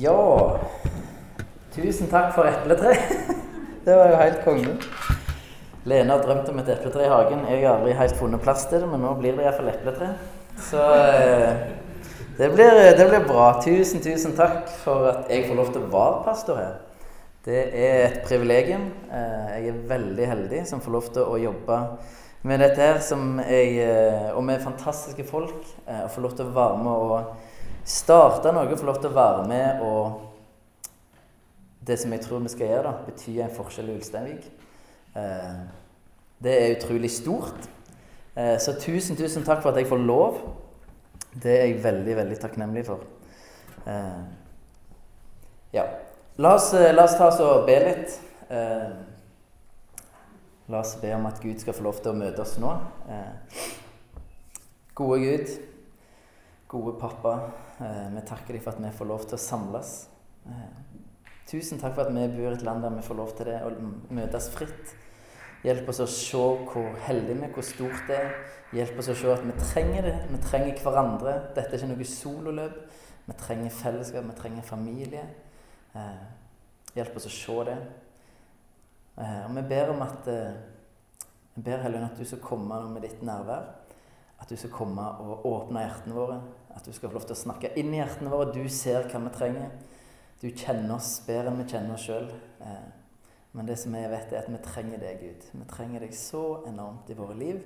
Ja Tusen takk for epletre. Det var jo helt konge. Lene har drømt om et epletre i hagen. Jeg har aldri helt funnet plass til det, men nå blir det iallfall epletre. Så eh, det blir, det blir bra. Tusen, tusen takk for at jeg får lov til å være pastor her. Det er et privilegium. Eh, jeg er veldig heldig som får lov til å jobbe med dette her som jeg, eh, og med fantastiske folk. Og får lov til å være med og starte noe, få lov til å være med og det som jeg tror vi skal gjøre, da, betyr en forskjell i Ulsteinvik. Eh, det er utrolig stort. Eh, så tusen, tusen takk for at jeg får lov. Det er jeg veldig, veldig takknemlig for. Eh, ja. La oss, la oss ta oss og be litt. La oss be om at Gud skal få lov til å møte oss nå. Gode Gud, gode pappa, vi takker deg for at vi får lov til å samles. Tusen takk for at vi bor i et land der vi får lov til det, å møtes fritt. Hjelp oss å se hvor heldige vi er, hvor stort det er. Hjelp oss å se at vi trenger det. Vi trenger hverandre. Dette er ikke noe sololøp. Vi trenger fellesskap, vi trenger familie. Eh, hjelp oss å se det. Eh, og vi ber om at eh, Vi ber Helligånd at du skal komme med ditt nærvær. At du skal komme og åpne hjertene våre. At du skal få lov til å snakke inn i hjertene våre. Du ser hva vi trenger. Du kjenner oss bedre enn vi kjenner oss sjøl. Eh, men det som jeg vet, er at vi trenger deg, Gud. Vi trenger deg så enormt i våre liv.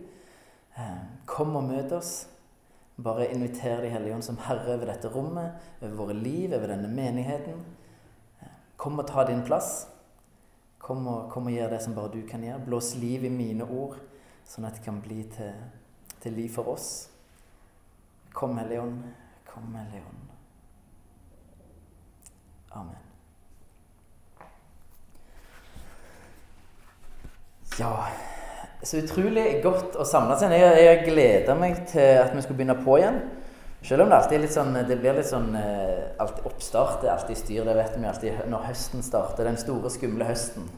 Eh, kom og møt oss. Bare inviter De hellige ånd som herre over dette rommet, over våre liv, over denne menigheten. Eh, kom og ta din plass. Kom og, kom og gjør det som bare du kan gjøre. Blås liv i mine ord, sånn at det kan bli til, til liv for oss. Kom, Helligånd. Kom, Helligånd. Amen. Ja Så utrolig godt å samles igjen. Jeg, jeg gleder meg til at vi skal begynne på igjen. Selv om det alltid er litt sånn, det blir litt sånn eh, alltid Oppstart er alltid styr. Det vet vi alltid når høsten starter. Den store, skumle høsten.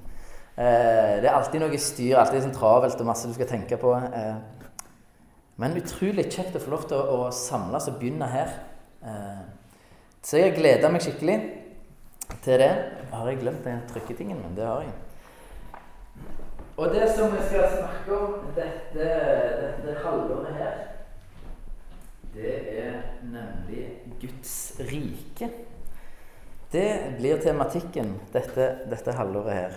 Eh, det er alltid noe styr, alltid sånn travelt og masse du skal tenke på. Eh, men utrolig kjekt å få lov til å, å samles og begynne her. Eh, så jeg gleder meg skikkelig til det har jeg glemt den trykketingen, men det har jeg. Og det som vi skal snakke om dette, dette halvåret her, det er nemlig Guds rike. Det blir tematikken dette, dette halvåret her.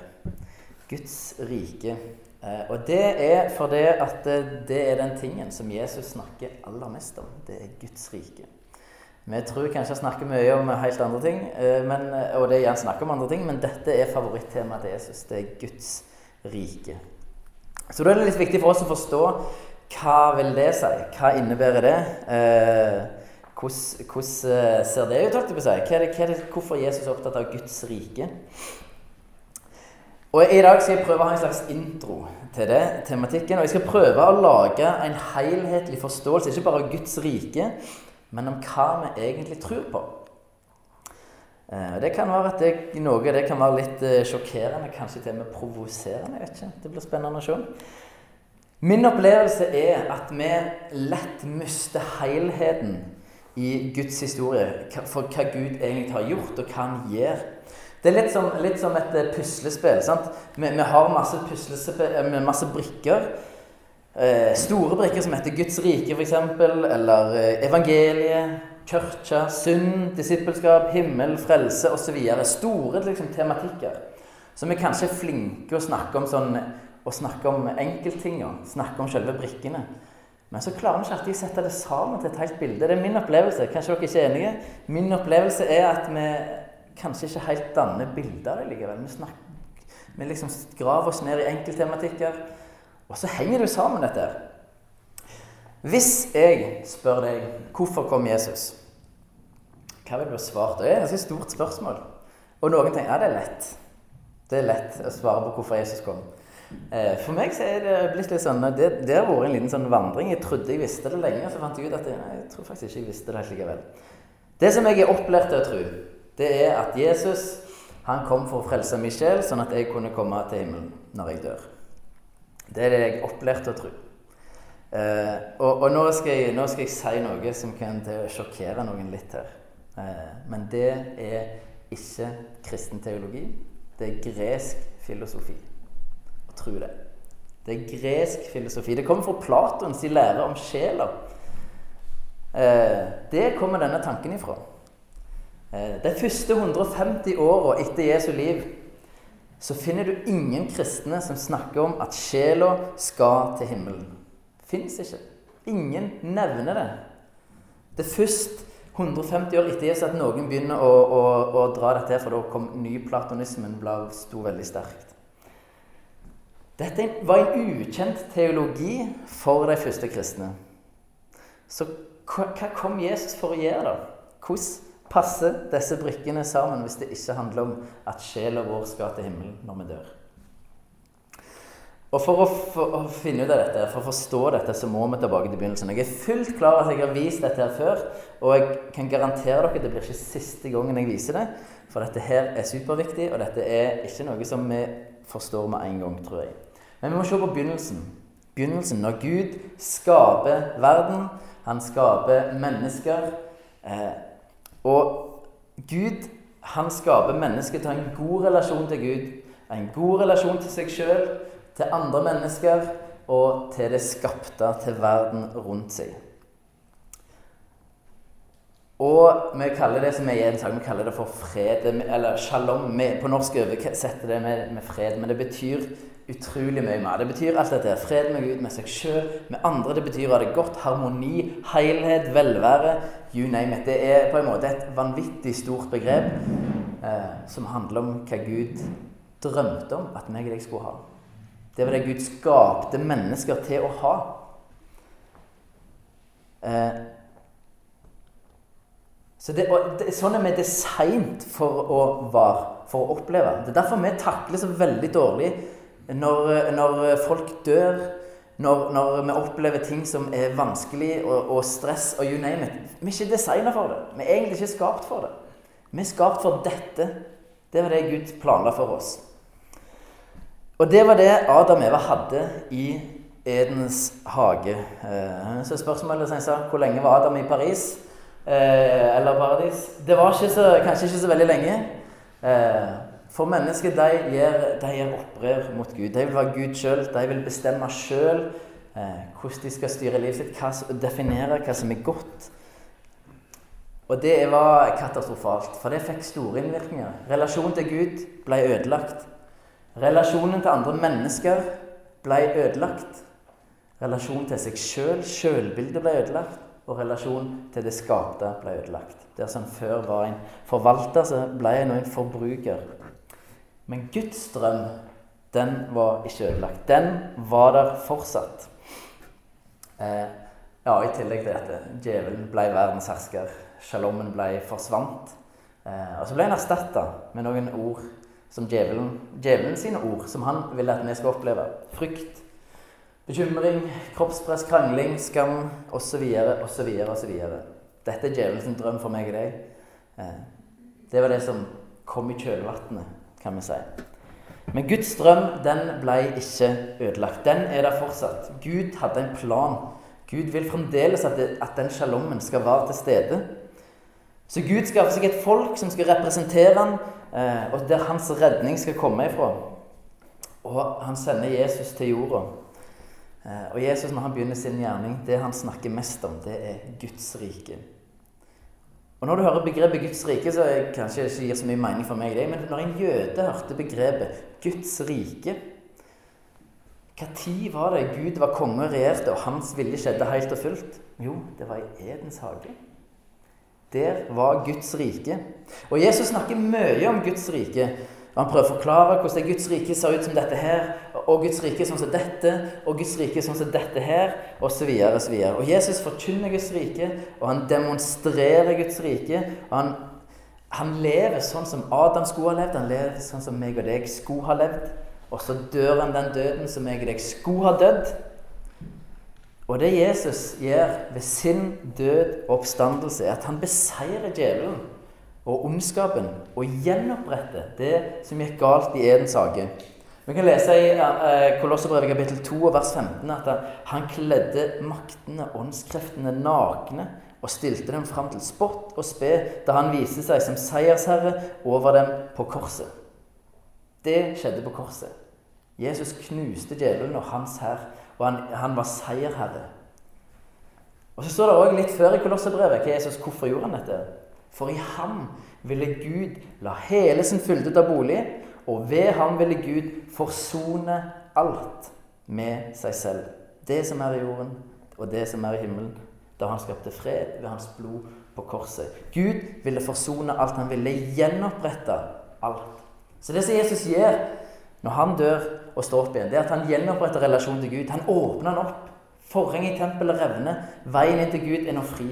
Guds rike. Eh, og det er fordi at det er den tingen som Jesus snakker aller mest om. Det er Guds rike. Vi tror kanskje jeg snakker mye om helt andre ting, eh, men, og det er gjerne snakk om andre ting, men dette er favorittemaet til Jesus. Det er Guds rike. Så da er det litt viktig for oss å forstå hva vil det si? Hva innebærer det? Eh, hvordan, eh, ser det ut? Hva er det, hva er Jesus opptatt av Guds rike? Og I dag skal jeg prøve å ha en slags intro til det, tematikken. Og jeg skal prøve å lage en helhetlig forståelse, ikke bare av Guds rike, men om hva vi egentlig tror på. Eh, det kan være at det, noe det kan være litt eh, sjokkerende, kanskje til og med provoserende. vet ikke. Det blir spennende å se. Min opplevelse er at vi lett mister helheten i Guds historie for hva Gud egentlig har gjort, og hva han gjør. Det er litt som, litt som et puslespill. sant? Vi, vi, har masse, masse brikker eh, store brikker som heter Guds rike, f.eks., eller eh, evangeliet, kirka, synd, disippelskap, himmel, frelse osv. Store liksom, tematikker som vi kanskje er flinke å snakke om sånn, å snakke om enkelttinga, snakke om selve brikkene. Men så klarer vi ikke alltid å sette det sammen til et helt bilde. Det er min opplevelse. Kanskje dere ikke er enige? Min opplevelse er at vi kanskje ikke helt danner bilder likevel. Vi, snakker, vi liksom graver oss ned i enkelttematikker. Og så henger det jo sammen, dette. Hvis jeg spør deg hvorfor kom Jesus, hva vil du ha svart? Det er et ganske stort spørsmål. Og noen tenker ja, det er lett. Det er lett å svare på hvorfor Jesus kom. Eh, for meg så er det blitt litt sånn Det, det har vært en liten sånn vandring. Jeg trodde jeg visste det lenge, så fant jeg ut at jeg, jeg tror faktisk ikke jeg visste det likevel. Det som jeg er opplært til å tro, det er at Jesus han kom for å frelse min sjel, sånn at jeg kunne komme til himmelen når jeg dør. Det er det jeg opplærte å tro. Eh, og, og nå, skal jeg, nå, skal jeg, si noe som kan sjokkere noen litt her. Eh, men det er ikke kristen teologi. Det er gresk filosofi. Å tro det. Det er gresk filosofi. Det kommer fra Platons lære om sjela. Eh, det kommer denne tanken ifra. Eh, de første 150 åra etter Jesu liv så finner du ingen kristne som snakker om at sjela skal til himmelen. Fins ikke. Ingen nevner det. Det er først 150 år etter Jesus at noen begynner å, å, å dra dette, for da kom nyplatonismen sto veldig sterkt. Dette var en ukjent teologi for de første kristne. Så hva kom Jesus for å gjøre, da? Hvordan passer disse brikkene sammen hvis det ikke handler om at sjela vår skal til himmelen når vi dør? Og For å, for å, finne ut av dette, for å forstå dette, så må vi tilbake til begynnelsen. Jeg er fullt klar at jeg har vist dette her før, og jeg kan garantere dere at det blir ikke siste gangen jeg viser det. For dette her er superviktig, og dette er ikke noe som vi forstår med en gang, tror jeg. Men vi må se på begynnelsen. Begynnelsen når Gud skaper verden. Han skaper mennesker. Eh, og Gud han skaper mennesker til å ha en god relasjon til Gud, en god relasjon til seg sjøl til andre mennesker og til det skapte, til verden rundt seg. Og vi kaller det som er i en sak, vi kaller det for fred, eller shalom. På norsk oversetter det med, med, fred, men det betyr utrolig mye mer. Det betyr alt dette. Fred med Gud, med seg sjøl, med andre. Det betyr å ha det godt, harmoni, helhet, velvære. You name it. Det er på en måte et vanvittig stort begrep eh, som handler om hva Gud drømte om at meg og deg skulle ha. Det var det Gud skapte mennesker til å ha. Eh, så det, det, Sånn er vi designet for å være, for å oppleve. Det er derfor vi takler så veldig dårlig når, når folk dør, når, når, vi opplever ting som er vanskelig, og, og, stress og you name it. Vi er ikke designa for det. Vi er egentlig ikke skapt for det. Vi er skapt for dette. Det var det Gud planla for oss. Og det var det Adam og Eva hadde i Edens hage. Eh, så spørsmålet som jeg sa, hvor lenge var Adam i Paris? Eh, eller paradis? Det var ikke så, kanskje ikke så veldig lenge. Eh, for mennesker de gjør, de gjør opprør mot Gud. De vil være Gud sjøl. De vil bestemme sjøl hvordan de skal styre livet sitt, hva, definere hva som er godt. Og det var katastrofalt, for det fikk store innvirkninger. Relasjonen til Gud ble ødelagt. Relasjonen til andre mennesker ble ødelagt. Relasjonen til seg sjøl, selv, sjølbildet, ble ødelagt. Og relasjonen til det skapte ble ødelagt. Der som før var en forvalter, så ble jeg nå en forbruker. Men Guds drøm, den var ikke ødelagt. Den var der fortsatt. Eh, ja, I tillegg til dette. Djevelen ble verdens hersker. Shalommen ble forsvant. Eh, og så ble han erstatta med noen ord som djevelen, djevelen sine ord, som han ville at vi skal oppleve. Frykt, bekymring, kroppspress, krangling, skam osv. osv. osv. Dette er djevelens drøm for meg og deg. Eh, det var det som kom i kjølvannet, kan vi si. Men Guds drøm den ble ikke ødelagt. Den er der fortsatt. Gud hadde en plan. Gud vil fremdeles at, det, at den sjalommen skal være til stede. Så Gud skaffer seg et folk som skal representere ham, eh, og der hans redning skal komme ifra. Og han sender Jesus til jorda. Eh, og Jesus, når han begynner sin gjerning, det han snakker mest om, det er Guds rike. Og Når du hører begrepet Guds rike, så kanskje det ikke gir så mye mening for meg. det, Men når en jøde hørte begrepet Guds rike Når var det Gud var konge og regjerte, og hans vilje skjedde helt og fullt? Jo, det var i Edens hage. Der var Guds rike. Og Jesus snakker mye om Guds rike. Han prøver å forklare hvordan Guds rike ser ut som dette her, og Guds rike sånn som dette, og Guds rike sånn som dette her, osv. osv. Og, og Jesus forkynner Guds rike, og han demonstrerer Guds rike. og han, han lever sånn som Adam skulle ha levd, han lever sånn som meg og deg skulle ha levd. Og så dør han den døden som meg og deg skulle ha dødd. Og det Jesus gjør ved sin død og oppstandelse, er at han beseirer djevelen og ondskapen og gjenopprette det som gikk galt i Edens hage. Vi kan lese i uh, Kolosserbrevet kapittel 2 vers 15 at han kledde maktene, åndskreftene, nakne og stilte dem fram til spott og spe da han viste seg som seiersherre over dem på korset. Det skjedde på korset. Jesus knuste djevelen og hans hær, og han, han var seierherre. Og Så står det òg litt før i Kolosserbrevet hva Jesus, hvorfor gjorde han dette. For i ham ville Gud la hele sin fylde ta bolig, og ved ham ville Gud forsone alt med seg selv. Det som er i jorden, og det som er i himmelen. Da han skapte fred ved hans blod på korset. Gud ville forsone alt. Han ville gjenopprette alt. Så det som Jesus gjør når han dør og står opp igjen, det er at han gjenoppretter relasjonen til Gud. Han åpner den opp. Forhenget i tempelet revner. Veien inn til Gud er nå fri.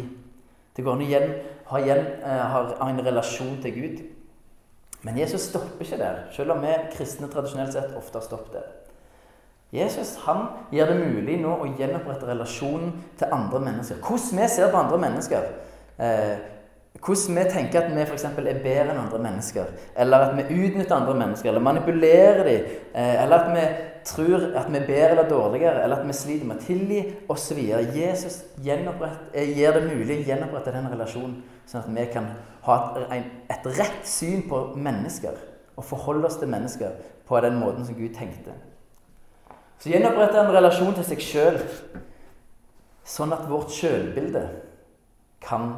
Det går an å igjen, ha, igjen, uh, ha en relasjon til Gud. Men Jesus stopper ikke der, selv om vi kristne tradisjonelt sett ofte har stoppet der. Jesus han gjør det mulig nå å gjenopprette relasjonen til andre mennesker. Hvordan vi ser på andre mennesker. Eh, hvordan vi tenker at vi f.eks. er bedre enn andre mennesker. Eller at vi utnytter andre mennesker, eller manipulerer dem. Eh, eller at vi tror at vi er bedre eller dårligere, eller at vi sliter med å tilgi osv. Jesus eh, gjør det mulig å gjenopprette den relasjonen, sånn at vi kan ha et, et rett syn på mennesker. Og forholde oss til mennesker på den måten som Gud tenkte. Så gjenopprette en relasjon til seg sjøl, sånn at vårt sjølbilde kan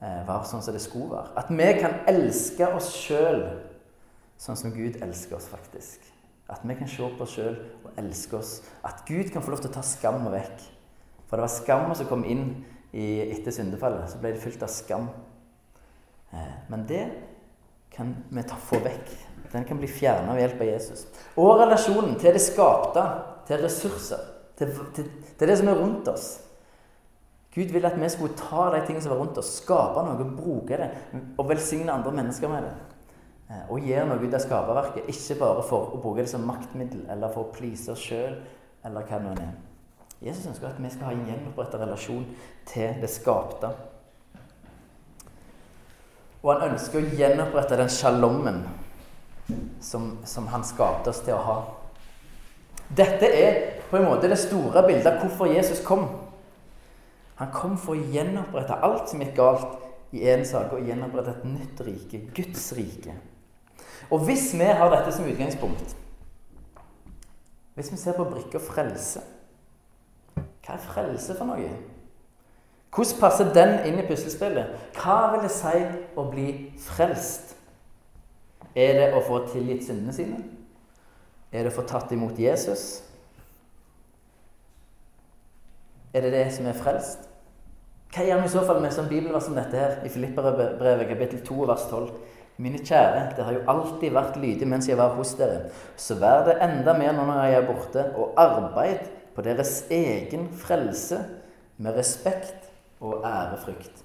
Eh, være sånn som det skulle være. At vi kan elske oss sjøl sånn som Gud elsker oss, faktisk. At vi kan se på oss sjøl og elske oss. At Gud kan få lov til å ta skammen vekk. For det var skammen som kom inn i, etter syndefallet. Så ble det fylt av skam. Eh, men det kan vi ta, få vekk. Den kan bli fjerna ved hjelp av Jesus. Og relasjonen til det skapte, til ressurser, til, til, til det som er rundt oss. Gud ville at vi skulle ta de tingene som var rundt oss, skape noe, bruke det og velsigne andre mennesker med det. Eh, og gjøre noe ut av skaperverket, ikke bare for å bruke det som maktmiddel eller for å please oss sjøl eller hva det nå er. Jesus ønsker at vi skal ha en gjenoppretta relasjon til det skapte. Og han ønsker å gjenopprette den sjalommen som, som han skapte oss til å ha. Dette er på en måte det store bildet av hvorfor Jesus kom. Han kom for å gjenopprette alt som gikk galt i én sak, og gjenopprette et nytt rike, Guds rike. Og hvis vi har dette som utgangspunkt Hvis vi ser på brikka frelse Hva er frelse for noe? Hvordan passer den inn i puslespillet? Hva vil det si å bli frelst? Er det å få tilgitt syndene sine? Er det å få tatt imot Jesus? Er det det som er frelst? Hva gjør vi i så fall med sånn bibelvers som dette her i Filipperbrevet kapittel 2 vers 12? Mine kjære, det har jo alltid vært lydig mens jeg var hos dere. Så vær det enda mer nå når jeg er borte, og arbeid på deres egen frelse med respekt og ærefrykt.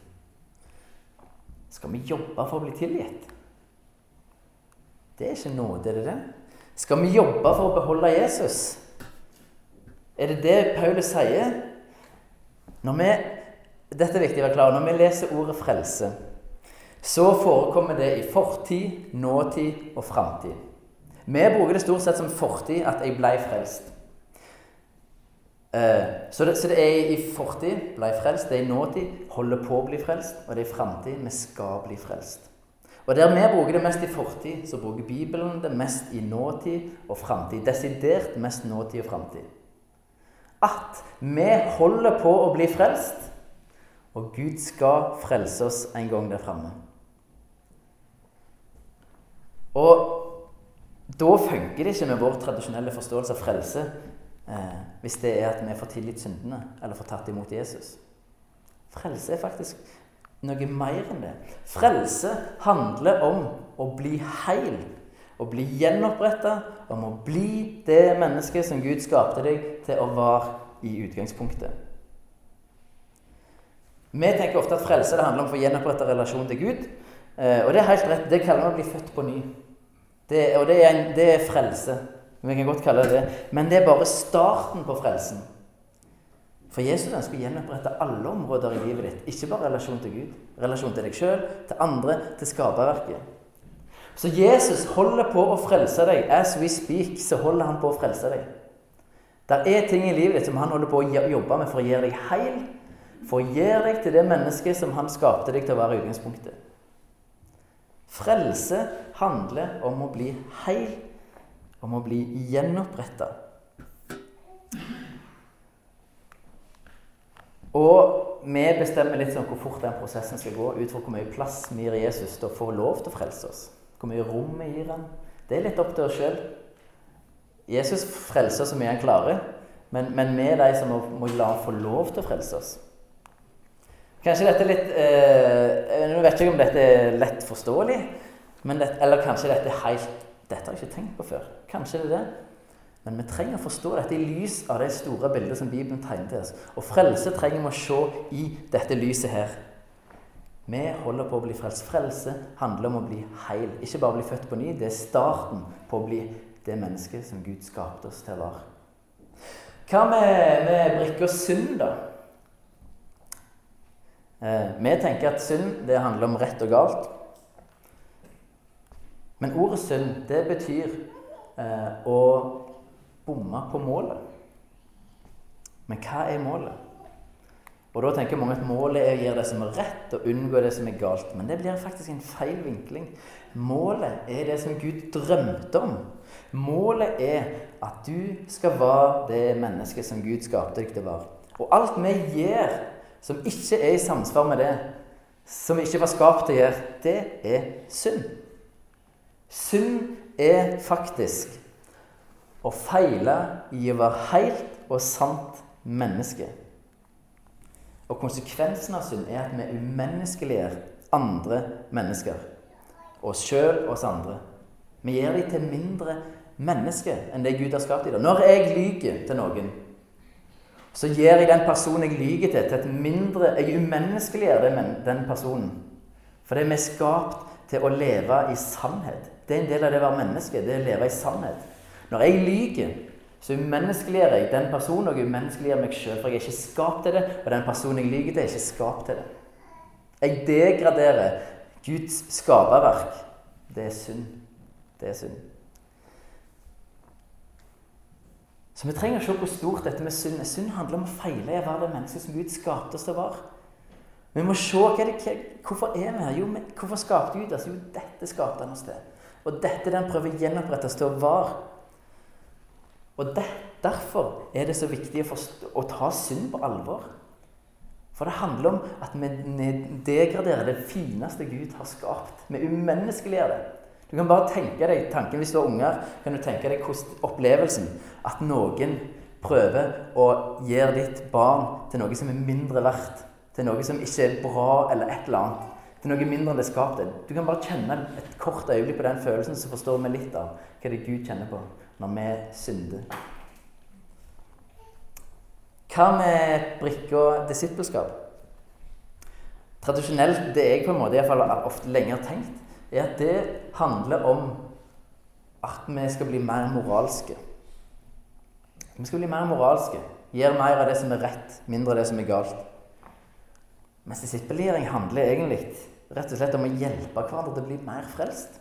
Skal vi jobbe for å bli tilgitt? Det er ikke nåde, er det det? Skal vi jobbe for å beholde Jesus? Er det det Paulus sier? Når vi dette er viktig å være klar. Når vi leser ordet 'frelse', så forekommer det i fortid, nåtid og framtid. Vi bruker det stort sett som fortid at 'jeg blei frelst'. Eh, så det, så det, er i fortid, blei frelst. Det er i nåtid, holder på å bli frelst. Og det er i framtid, vi skal bli frelst. Og der vi bruker det mest i fortid, så bruker Bibelen det mest i nåtid og framtid. Desidert mest nåtid og framtid. At vi holder på å bli frelst, og Gud skal frelse oss en gang der framme. Og da funker det ikke med vår tradisjonelle forståelse av frelse eh, hvis det er at vi får tilgitt syndene eller får tatt imot Jesus. Frelse er faktisk noe mer enn det. Frelse handler om å bli heil. Å bli gjenoppretta, om å bli det mennesket som Gud skapte deg til å være i utgangspunktet. Vi tenker ofte at frelse det handler om å få gjenoppretta relasjon til Gud. Eh, og det er helt rett. Det kaller vi å bli født på ny. Det, og det er, en, det er, frelse. Vi kan godt kalle det det. Men det er bare starten på frelsen. For Jesus ønsker å gjenopprette alle områder i livet ditt. Ikke bare relasjon til Gud. Relasjon til deg sjøl, til andre, til skaperverket. Så Jesus holder på å frelse deg. As we speak, så holder han på å frelse deg. Det er ting i livet ditt som han holder på å jobbe med for å gjøre deg heil For å gjøre deg til det mennesket som han skapte deg til å være utgangspunktet. Frelse handler om å bli heil, om å bli gjenoppretta. Og vi bestemmer litt sånn hvor fort den prosessen skal gå, ut fra hvor mye plass vi gir Jesus til å få lov til å frelse oss. Hvor mye rom vi gir ham. Det er litt opp til oss sjøl. Jesus frelser så mye han klarer, men, men vi er de som må, må la ham få lov til å frelse oss. Kanskje dette er litt eh, Nå vet jeg ikke om dette er lett forståelig, det, eller kanskje dette er helt Dette har jeg ikke tenkt på før. Kanskje det er det. Men vi trenger å forstå dette i lys av det store bildet som Bibelen tegner til oss. Og frelse trenger vi å se i dette lyset her. Vi holder på å bli frelst. Frelse handler om å bli heil. Ikke bare bli født på ny. Det er starten på å bli det mennesket som Gud skapte oss til å være. Hva med, med brikka synd, da? Eh, vi tenker at synd det handler om rett og galt. Men ordet synd, det betyr eh, å bomme på målet. Men hva er målet? Og Da tenker mange at målet er å gjøre det som er rett, og unngå det som er galt. Men det blir faktisk en feil vinkling. Målet er det som Gud drømte om. Målet er at du skal være det mennesket som Gud skapte deg til å være. Og alt vi gjør som ikke er i samsvar med det, som ikke var skapt til å gjøre, det er synd. Synd er faktisk å feile i å være helt og sant menneske. Og konsekvensen av synd er at vi umenneskeliggjør andre mennesker. Oss sjøl og oss andre. Vi gjør dem til mindre mennesker enn det Gud har skapt dem. Når jeg lyver til noen, så gjør jeg den personen jeg lyver til, til et mindre Jeg umenneskeliggjør den personen. For vi er skapt til å leve i sannhet. Det er en del av det å være menneske. Det er å leve i sannhet. Når jeg lyver, så umenneskeliggjør jeg den personen og umenneskeliggjør meg sjøl. For jeg er ikke skapt til det, og den personen jeg lyver til, er ikke skapt til det. Jeg degraderer Guds skaperverk. Det er synd. Det er synd. Så vi trenger å se hvor stort dette med synd er. Synd handler om å feile i å være det mennesket som Gud skapte oss til å være. Vi må se hva det, hvorfor er vi her. Jo, hvorfor skapte Gud oss? Jo, dette skapte han oss til. Og dette den prøver å gjenopprette oss til å være. Og det, Derfor er det så viktig å, forstå, å, ta synd på alvor. For det handler om at vi degraderer det fineste Gud har skapt. Vi umenneskeliggjør det. Du kan bare tenke deg tanken Hvis du har unger, kan du tenke deg hvordan opplevelsen at noen prøver å gjøre ditt barn til noe som er mindre verdt. Til noe som ikke er bra, eller et eller annet. Til noe mindre enn det skapte. Du kan bare kjenne et kort øyeblikk på den følelsen, så forstår vi litt av hva det Gud kjenner på når vi synder. Hva med brikka disippelskap? Tradisjonelt, det jeg på en måte i hvert fall ofte lenge har tenkt, er at det handler om at vi skal bli mer moralske. Vi skal bli mer moralske. Gjøre mer av det som er rett, mindre av det som er galt. Mens disippelgjøring handler egentlig rett og slett om å hjelpe hverandre til å bli mer frelst.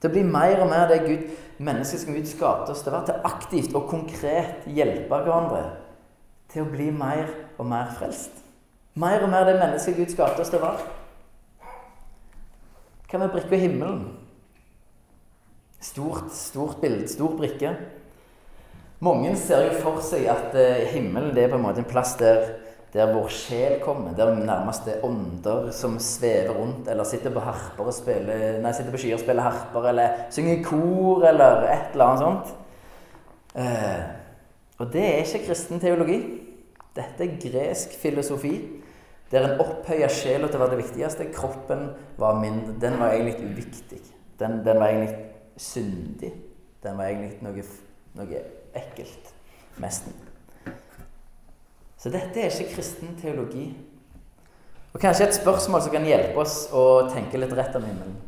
Til å bli mer og mer det Gud, mennesket som Gud skapte oss til å være. Til aktivt og konkret hjelpe hverandre til å bli mer og mer frelst. Mer og mer det mennesket Gud skapte oss til å være. Hva med brikka i himmelen? Stort, stort bilde, stor brikke. Mange ser jo for seg at uh, himmelen det er på en måte en plass der der vår sjel kommer, der nærmest er ånder som svever rundt, eller sitter på harper og spiller, nei, sitter på skyer og spiller harper, eller synger kor, eller et eller annet sånt. Eh, og det er ikke kristen teologi. Dette er gresk filosofi, der en opphøya sjela til å være det viktigste. Kroppen var mindre, den var egentlig uviktig. Den, den var egentlig syndig. Den var egentlig noe, noe ekkelt. Nesten. Så dette er ikke kristen teologi. Og kanskje et spørsmål som kan hjelpe oss å tenke litt rett om himmelen.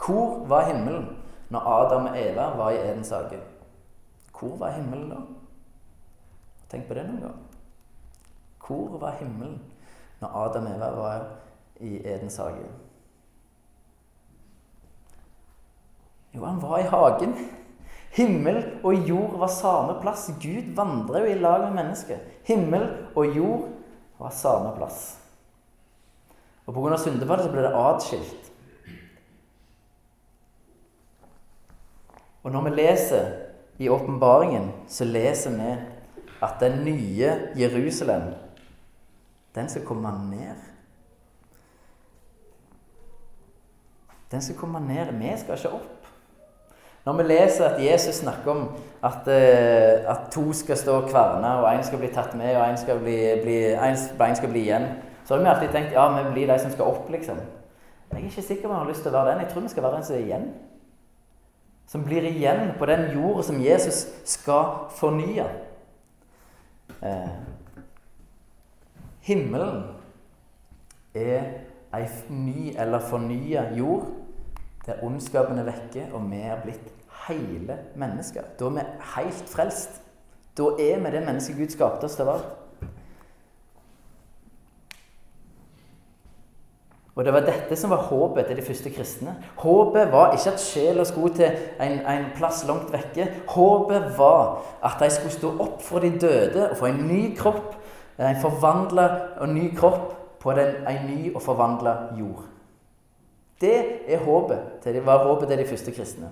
Hvor var himmelen når Adam og Eva var i Edens hage? Hvor var himmelen da? Tenk på det noen gang. Hvor var himmelen når Adam og Eva var i Edens hage? Jo, han var i hagen. Himmel og jord var samme plass. Gud vandrer jo i lag med mennesket. Himmel og jord var samme plass. Og Pga. syndefallet så ble det atskilt. Og når vi leser i åpenbaringen, så leser vi at den nye Jerusalem, den skal komme ned. Den skal komme ned. Vi skal ikke opp. Når vi leser at Jesus snakker om at, uh, at to skal stå og kverne, og én skal bli tatt med, og én skal skal bli igjen, så har vi alltid tenkt ja, vi blir de som skal opp, liksom. Jeg er ikke sikker om jeg har lyst til å være den. Jeg tror vi skal være den som er igjen. Som blir igjen på den jorda som Jesus skal fornye. Eh, himmelen er ei ny eller fornya jord der ondskapen er vekke, og vi er blitt hele mennesker. Da er vi helt frelst. Da er vi det mennesket Gud skapte oss til å være. Og det var dette som var håpet til de første kristne. Håpet var ikke at sjela skulle til en, en, plass langt vekke. Håpet var at de skulle stå opp for de døde og få en ny kropp, en forvandla og ny kropp på den, en ny og forvandla jord. Det er håpet til de, var håpet til de første kristne.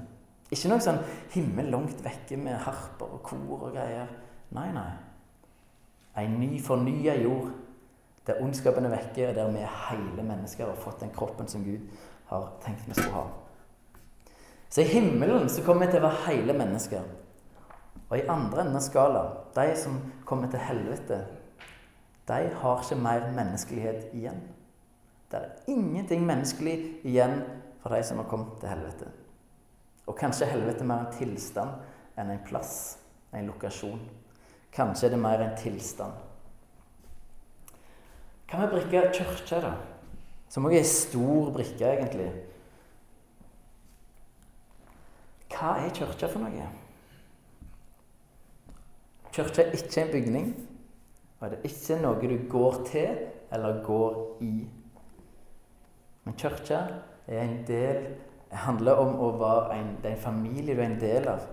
Ikke noe sånn himmel langt vekke med harper og kor og greier. Nei, nei. En ny, fornya jord der ondskapen er vekke, og der vi er hele mennesker og har fått den kroppen som Gud har tenkt vi skulle ha. Så i himmelen så kommer vi til å være hele mennesker. Og i andre enden av skalaen, de som kommer til helvete, de har ikke mer menneskelighet igjen. Det er ingenting menneskelig igjen for de som har kommet til helvete. Og kanskje helvete er mer en tilstand enn en plass, en lokasjon. Kanskje er det mer en tilstand. Hva med brikka kirke, da? Som også er ei stor brikke, egentlig. Hva er kirke for noe? Kirke er ikke en bygning, og det er ikke noe du går til eller går i. Men kirka er en del handler om å være en, det er en familie du er en del av,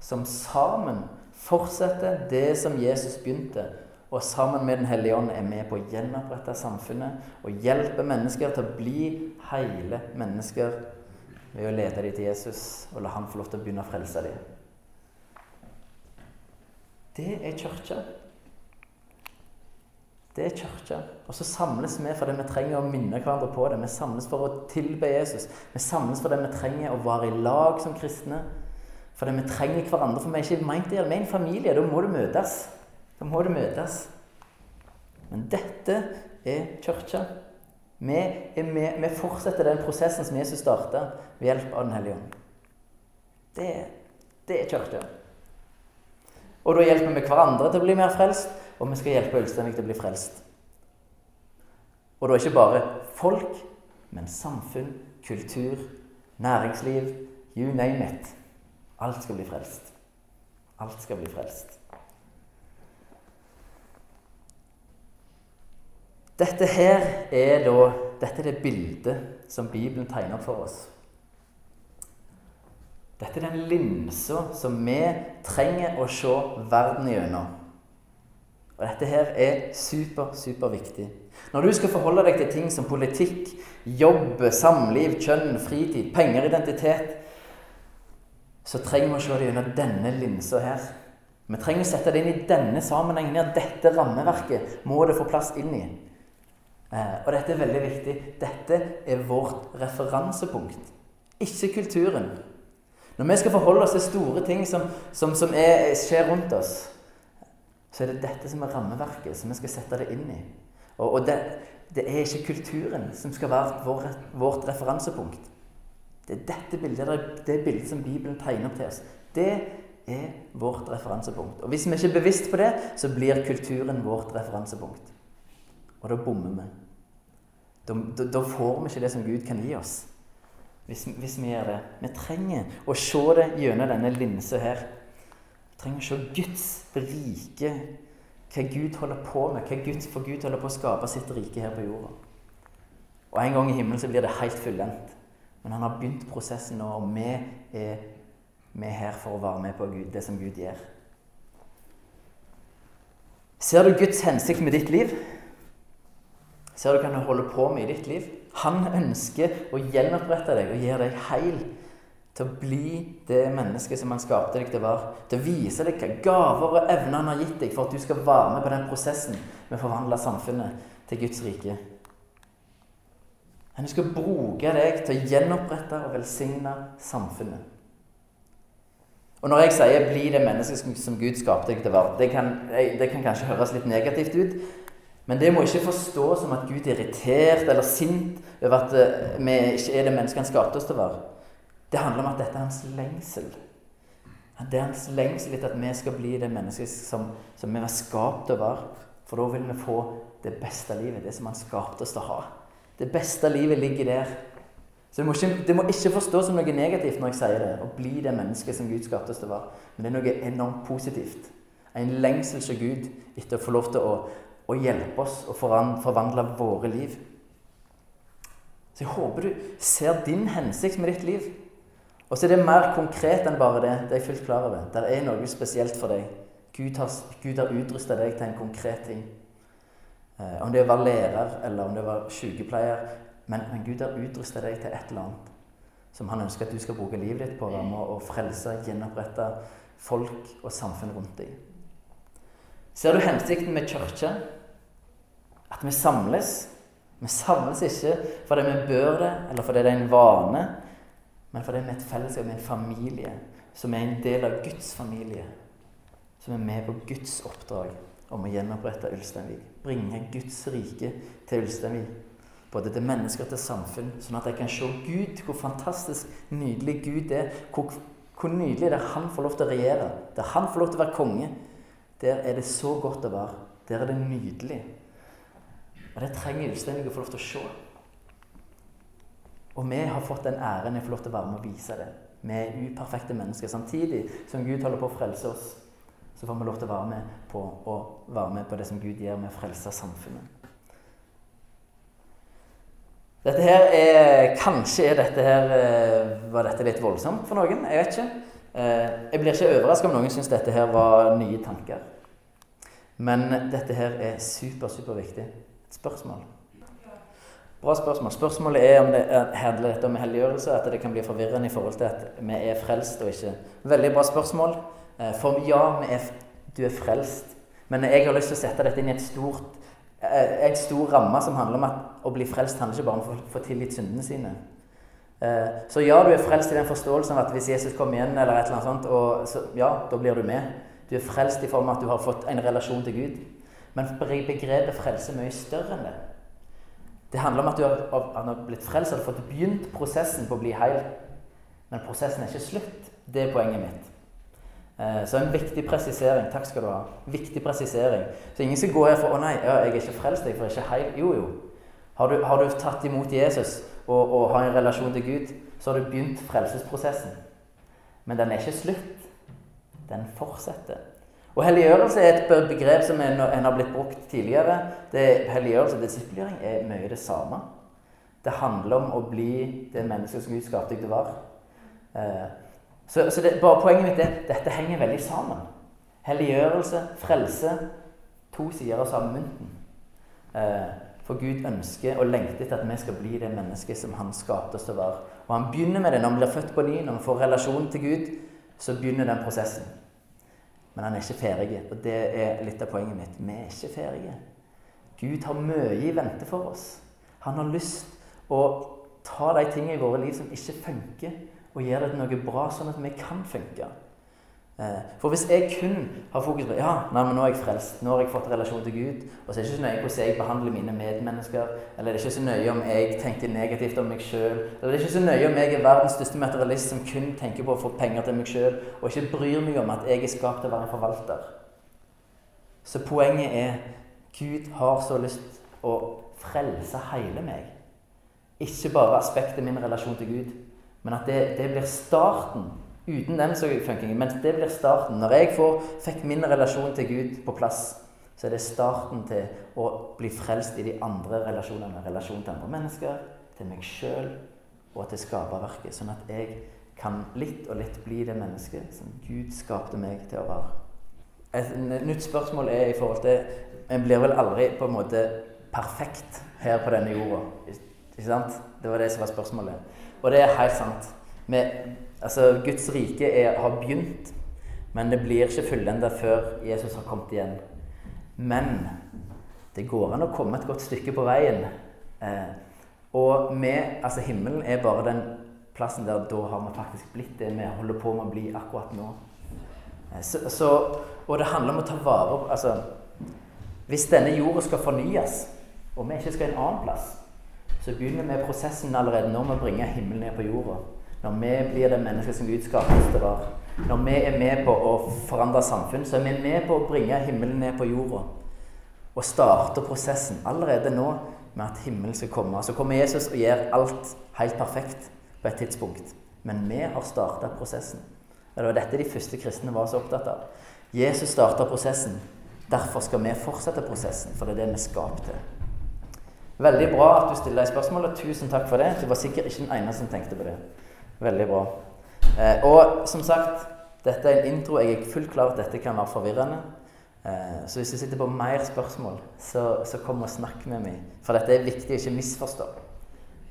som sammen fortsetter det som Jesus begynte og sammen med Den hellige ånd er med på å gjenopprette samfunnet og hjelpe mennesker til å bli hele mennesker ved å lede dem til Jesus og la han få lov til å begynne å frelse dem. Det er kirka. Det er kirka. Og så samles vi fordi vi trenger å minne hverandre på det. Vi samles for å tilbe Jesus. Vi samles fordi vi trenger å være i lag som kristne. Fordi vi trenger hverandre. For vi er ikke meint det. Er en familie. Da må du møtes. Da må det møtes. Men dette er kirka. Vi, vi, fortsetter den prosessen som Jesus starta ved hjelp av Den hellige ånd. Det, det er kirka. Og da hjelper vi hverandre til å bli mer frelst, og vi skal hjelpe Ulsteinvik til å bli frelst. Og da ikke bare folk, men samfunn, kultur, næringsliv, you name it. Alt skal bli frelst. Alt skal bli frelst. Dette her er da dette er det bildet som Bibelen tegner opp for oss. Dette er den linsa som vi trenger å se verden gjennom. Og dette her er super, super viktig. Når du skal forholde deg til ting som politikk, jobb, samliv, kjønn, fritid, penger, identitet, så trenger vi å se det gjennom denne linsa her. Vi trenger å sette det inn i denne sammenhengen. her. Dette rammeverket må det få plass inn i. Eh, og dette er veldig viktig. Dette er vårt referansepunkt, ikke kulturen. Når vi skal forholde oss til store ting som, som, som er, skjer rundt oss, så er det dette som er rammeverket, som vi skal sette det inn i. Og, og det, det, er ikke kulturen som skal være vår, vårt referansepunkt. Det er dette bildet, det bildet som Bibelen tegner opp til oss. Det er vårt referansepunkt. Og Hvis vi ikke er bevisst på det, så blir kulturen vårt referansepunkt. Og da bommer vi. Da, da, da, får vi ikke det som Gud kan gi oss. Hvis, hvis, vi gjør det. Vi trenger å se det gjennom denne linsa her. Trenger å se Guds rike, hva Gud holder på med. hva Gud, For Gud holder på å skape sitt rike her på jorda. Og En gang i himmelen så blir det helt fullendt. Men han har begynt prosessen nå, og vi er, vi er her for å være med på Gud, det som Gud gjør. Ser du Guds hensikt med ditt liv? Ser du hva han holder på med i ditt liv? Han ønsker å gjenopprette deg og gjøre deg heil. Til å bli det mennesket som han skapte deg til å være. Til å vise deg hva gaver og evner han har gitt deg for at du skal være med på den prosessen med å forvandle samfunnet til Guds rike. Han skal bruke deg til å gjenopprette og velsigne samfunnet. Og når jeg sier 'bli det mennesket som Gud skapte deg til å være', det kan, det kan kanskje høres litt negativt ut. Men det må ikke forstås som at Gud er irritert eller sint over at eh, vi ikke er det mennesket han skapte oss til å være. Det handler om at dette er hans lengsel. Det er hans lengsel etter at vi skal bli det mennesket som, som vi var skapt å være. For da vil vi få det beste livet, det som han skapte oss til å ha. Det beste livet ligger der. Så det må, ikke, det må ikke forstås som noe negativt når jeg sier det. Å bli det mennesket som Gud skapte oss til å være. Men det er noe enormt positivt. En lengsel til Gud etter å få lov til å, å hjelpe oss og forvandle våre liv. Så jeg håper du ser din hensikt med ditt liv. Og så er det mer konkret enn bare det. Det er jeg fullt klar over. Det er noe spesielt for deg. Gud har, Gud har utrusta deg til en konkret ting. Eh, om det var lærer, eller om det var sykepleier. Men, men Gud har utrusta deg til et eller annet som han ønsker at du skal bruke livet ditt på. Med å frelse, gjenopprette folk og samfunn rundt deg. Ser du hensikten med kirke? At vi samles. Vi samles ikke fordi vi bør det, eller fordi det er en vane, men fordi vi er et fellesskap med en familie som er en del av Guds familie. Som er med på Guds oppdrag om å gjenopprette Ulsteinvik. Bringe Guds rike til Ulsteinvik. Både til mennesker og til samfunn, sånn at jeg kan se Gud, hvor fantastisk nydelig Gud er. Hvor, hvor nydelig det er han får lov til å regjere. Der han får lov til å være konge. Der er det så godt å være. Der er det nydelig. Og det trenger Ulsteinvik å få lov til å se. Og vi har fått den æren å få lov til å være med og vise det. Vi er uperfekte mennesker. Samtidig som Gud holder på å frelse oss, så får vi lov til å være med på, være med på det som Gud gjør med å frelse samfunnet. Dette her er Kanskje er dette her eh, Var dette litt voldsomt for noen? Jeg vet ikke. Eh, jeg blir ikke overraska om noen syns dette her var nye tanker. Men dette her er super, superviktig. Et spørsmål. Bra spørsmål. Spørsmålet er om det handler dette om helliggjørelse, at det kan bli forvirrende i forhold til at vi er frelst og ikke Veldig bra spørsmål. Eh, for ja, er, du er frelst. Men jeg har lyst til å sette dette inn i et stort, et stor ramme som handler om at å bli frelst handler ikke bare om å få tilgitt syndene sine. Eh, så ja, du er frelst i den forståelsen av at hvis Jesus kommer igjen, eller et eller annet sånt, og så, ja, da blir du med. Du er frelst i form av at du har fått en relasjon til Gud. Men begrepet frelse er mye større enn det. Det handler om at du har, har blitt frelst, og fått begynt prosessen på å bli heil. Men prosessen er ikke slutt. Det er poenget mitt. Eh, så en viktig presisering. Takk skal du ha. Viktig presisering. Så ingen skal gå her for 'Å nei, jeg er ikke frelst, jeg er ikke heil'. Jo, jo. Har du, har du tatt imot Jesus og, og, har en relasjon til Gud, så har du begynt frelsesprosessen. Men den er ikke slutt. Den fortsetter. Og helliggjørelse er et begrep som en, en har blitt brukt tidligere. Det, helliggjørelse og disiplering er mye det samme. Det handler om å bli det mennesket som Gud skapte deg til å være. Eh, så, så det, bare poenget mitt er dette henger veldig sammen. Helliggjørelse, frelse To sider av samme mynten. Eh, for Gud ønsker og lengter etter at vi skal bli det mennesket som Han skapte oss til å være. Og Han begynner med det når vi blir født på ny, når vi får relasjon til Gud. Så begynner den prosessen. Men han er ikke ferdig. Og det er litt av poenget mitt. Vi er ikke ferdige. Gud har mye i vente for oss. Han har lyst å ta de tingene i våre liv som ikke funker, og gjøre det til noe bra, sånn at vi kan funke. Eh, for hvis jeg kun har fokus på ja, nei, men nå er jeg frelst, nå har jeg fått relasjon til Gud, og så er det ikke så nøye hvordan jeg behandler mine medmennesker, eller det er ikke så nøye om jeg tenker negativt om meg sjøl, eller det er ikke så nøye om jeg er verdens største materialist som kun tenker på å få penger til meg sjøl, og ikke bryr meg om at jeg er skapt til å være en forvalter. Så poenget er Gud har så lyst å frelse hele meg. Ikke bare aspektet min relasjon til Gud, men at det, det blir starten. Uten den så funker ingen. Men det blir starten. Når jeg får, fikk min relasjon til Gud på plass, så er det starten til å bli frelst i de andre relasjonene. Relasjon til andre mennesker, til meg sjøl og til skaperverket. Sånn at jeg kan litt og litt bli det mennesket som Gud skapte meg til å være. Et nytt spørsmål er i forhold til En blir vel aldri på en måte perfekt her på denne jorda. Ikke sant? Det var det som var spørsmålet. Og det er helt sant. Med, altså, Guds rike er, har begynt, men det blir ikke fullenda før Jesus har kommet igjen. Men det går an å komme et godt stykke på veien. Eh, og med, altså Himmelen er bare den plassen der da har vi faktisk blitt det vi holder på med å bli akkurat nå. Eh, så, så, og det handler om å ta vare på altså, Hvis denne jorda skal fornyes, og vi ikke skal en annen plass, så begynner vi prosessen allerede når vi bringer himmelen ned på jorda. Når vi blir det mennesket som Gud skapte oss til å være. Når vi er med på å forandre samfunn, så er vi med på å bringe himmelen ned på jorda. Og starte prosessen allerede nå med at himmelen skal komme. Så kommer Jesus og gjør alt helt perfekt på et tidspunkt. Men vi har starta prosessen. Og Det var dette de første kristne var så opptatt av. Jesus starta prosessen. Derfor skal vi fortsette prosessen, for det er det vi er til. Veldig bra at du stiller deg spørsmål, tusen takk for det. Du var sikkert ikke den eneste som tenkte på det. Veldig bra. Eh, og som sagt, dette er en intro. Jeg er fullt klar at dette kan være forvirrende. Eh, så hvis du sitter på mer spørsmål, så, så kom og snakk med meg. For dette er viktig å ikke misforstå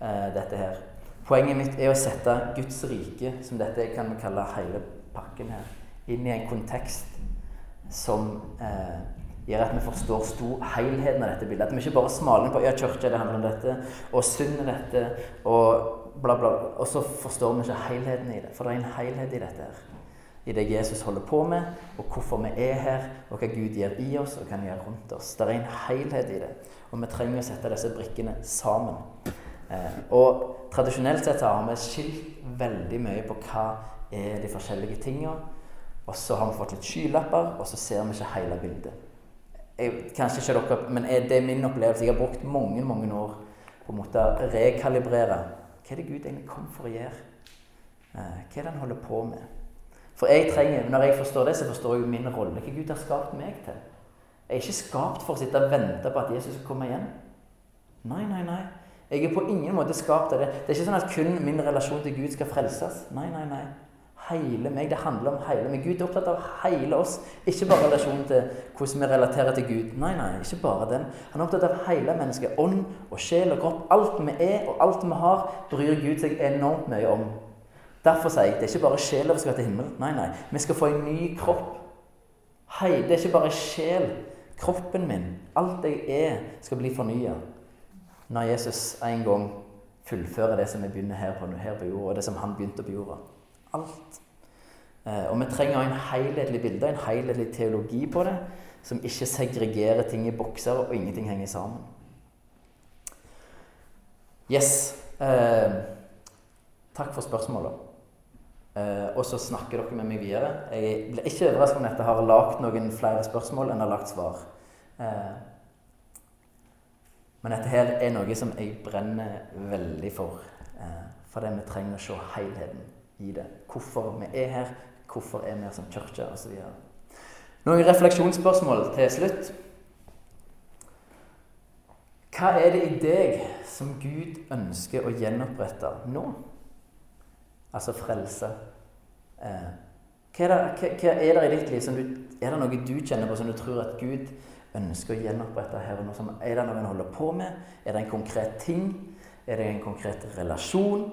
eh, dette her. Poenget mitt er å sette Guds rike, som dette kan vi kalle hele pakken her, inn i en kontekst som eh, gjør at vi forstår stor helheten av dette bildet. At vi ikke bare smaler på ja, kirka det handler om dette, og synd er dette, og bla, bla. Og så forstår vi ikke helheten i det. For det er en helhet i dette her. I det Jesus holder på med, og hvorfor vi er her, og hva Gud gjør i oss, og hva han gjør rundt oss. Det er en helhet i det. Og vi trenger å sette disse brikkene sammen. Eh, og tradisjonelt sett har vi skilt veldig mye på hva er de forskjellige tingene. Og så har vi fått litt skylapper, og så ser vi ikke hele bildet. Jeg, kanskje ikke dere, men det er min opplevelse. Jeg har brukt mange mange år på en måte å rekalibrere. Hva er det Gud egentlig kom for å gjøre? Eh, hva er det han holder på med? For jeg trenger, når jeg forstår det, så forstår jeg min rolle. Hva Gud har skapt meg til. Jeg er ikke skapt for å sitte og vente på at Jesus skal komme igjen. Nei, nei, nei. Jeg er på ingen måte skapt av det. Det er ikke sånn at kun min relasjon til Gud skal frelses. Nei, nei, nei. Hele meg. Det handler om hele meg. Gud er opptatt av hele oss. Ikke bare relasjonen til hvordan vi relaterer til Gud. Nei, nei, ikke bare den. Han er opptatt av hele mennesket. Ånd og sjel og kropp. Alt vi er, og alt vi har, bryr Gud seg enormt mye om. Derfor sier jeg det er ikke bare sjela vi skal til himmelen. Nei, nei. Vi skal få en ny kropp. Hei, det er ikke bare sjel. Kroppen min, alt jeg er, skal bli fornya når Jesus en gang fullfører det som vi begynner her på, her på jorda, og det som han begynte på jorda. Alt. Eh, og vi trenger en helhetlig bilde, en helhetlig teologi på det, som ikke segregerer ting i bokser, og ingenting henger sammen. Yes. Eh, takk for spørsmålet. Eh, og så snakker dere med meg videre. Jeg blir ikke overrasket om dette har lagd noen flere spørsmål enn har lagt svar. Eh, men dette her er noe som jeg brenner veldig for. Eh, fordi vi trenger å se helheten i det. Hvorfor vi er her, hvorfor er vi her som kirke osv. Noen refleksjonsspørsmål til slutt. Hva er det i deg som Gud ønsker å gjenopprette nå? Altså frelse. Eh, hva, er det, hva, er det i ditt liv som du, Er det noe du kjenner på som du tror at Gud ønsker å gjenopprette her og nå? Er det noe en holder på med? Er det en konkret ting? Er det en konkret relasjon?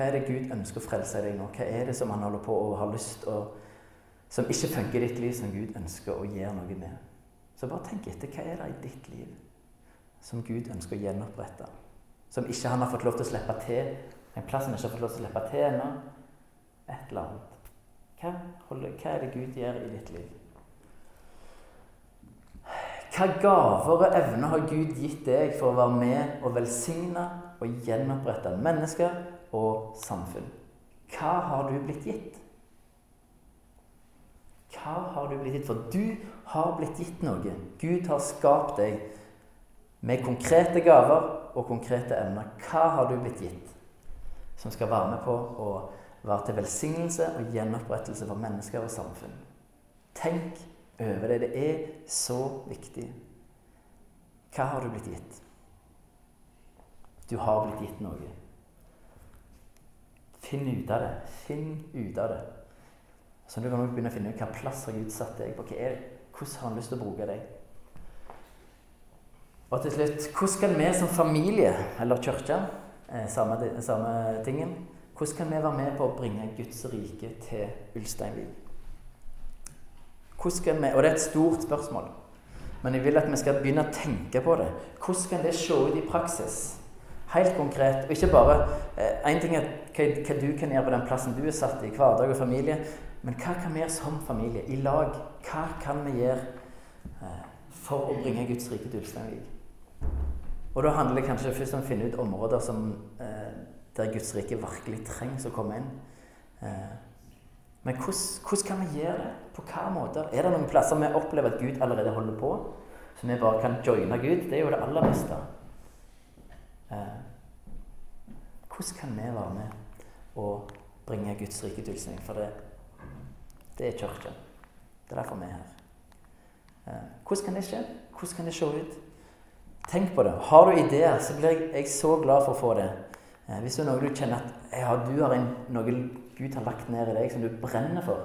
Hva er det Gud ønsker å frelse deg nå? Hva er det som han holder på å ha lyst å Som ikke funker i ditt liv, som Gud ønsker å gjøre noe med? Så bare tenk etter. Hva er det i ditt liv som Gud ønsker å gjenopprette? Som ikke han har fått lov til å slippe til? En plass han ikke har fått lov til å slippe til ennå? Et eller annet. Hva, holder, hva er det Gud gjør i ditt liv? Hva gaver og evner har Gud gitt deg for å være med og velsigne og gjenopprette mennesker og samfunn? Hva har du blitt gitt? Hva har du blitt gitt? For du har blitt gitt noe. Gud har skapt deg med konkrete gaver og konkrete evner. Hva har du blitt gitt som skal være med på å være til velsignelse og gjenopprettelse for mennesker og samfunn? Tenk over det. Det er så viktig. Hva har du blitt gitt? Du har blitt gitt noe. Finn ut av det. Finn ut av det. Så du kan også begynne å finne ut hvilken plass har Gud satt deg på. Hva er det? Hvordan har han lyst til å bruke deg? Og til slutt hvordan kan vi som familie, eller kirke, eh, samme, samme tingen Hvordan kan vi være med på å bringe Guds rike til Ulsteinvik? Hvordan kan vi, Og det er et stort spørsmål. Men jeg vil at vi skal begynne å tenke på det. Hvordan kan det se ut i praksis? Helt konkret. Og ikke bare Én eh, ting er hva, hva, du kan gjøre på den plassen du er satt i, hverdag og familie. Men hva kan vi gjøre som familie, i lag? Hva kan vi gjøre eh, for å bringe Guds rike til Ulsteinvik? Og da handler det kanskje først om å finne ut områder som, eh, der Guds rike virkelig trengs å komme inn. Eh, men hvordan, kan vi gjøre det? På hva måter? Er det noen plasser vi opplever at Gud allerede holder på? Så vi bare kan joine Gud? Det er jo det aller beste. Hvordan kan vi være med og bringe Guds rike til Ulsteinvik? For det, det er kirken. Det er derfor vi er her. Eh, hvordan kan det skje? Hvordan kan det se ut? Tenk på det. Har du ideer, så blir jeg, jeg så glad for å få det. Eh, hvis det er noe du kjenner at ja, du har en, noe Gud har lagt ned i deg som du brenner for,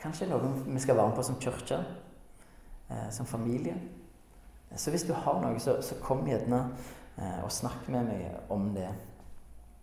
kanskje noe vi skal være med på som kirke, eh, som familie. Så hvis du har noe, så, så kom gjerne og snakk med meg om det.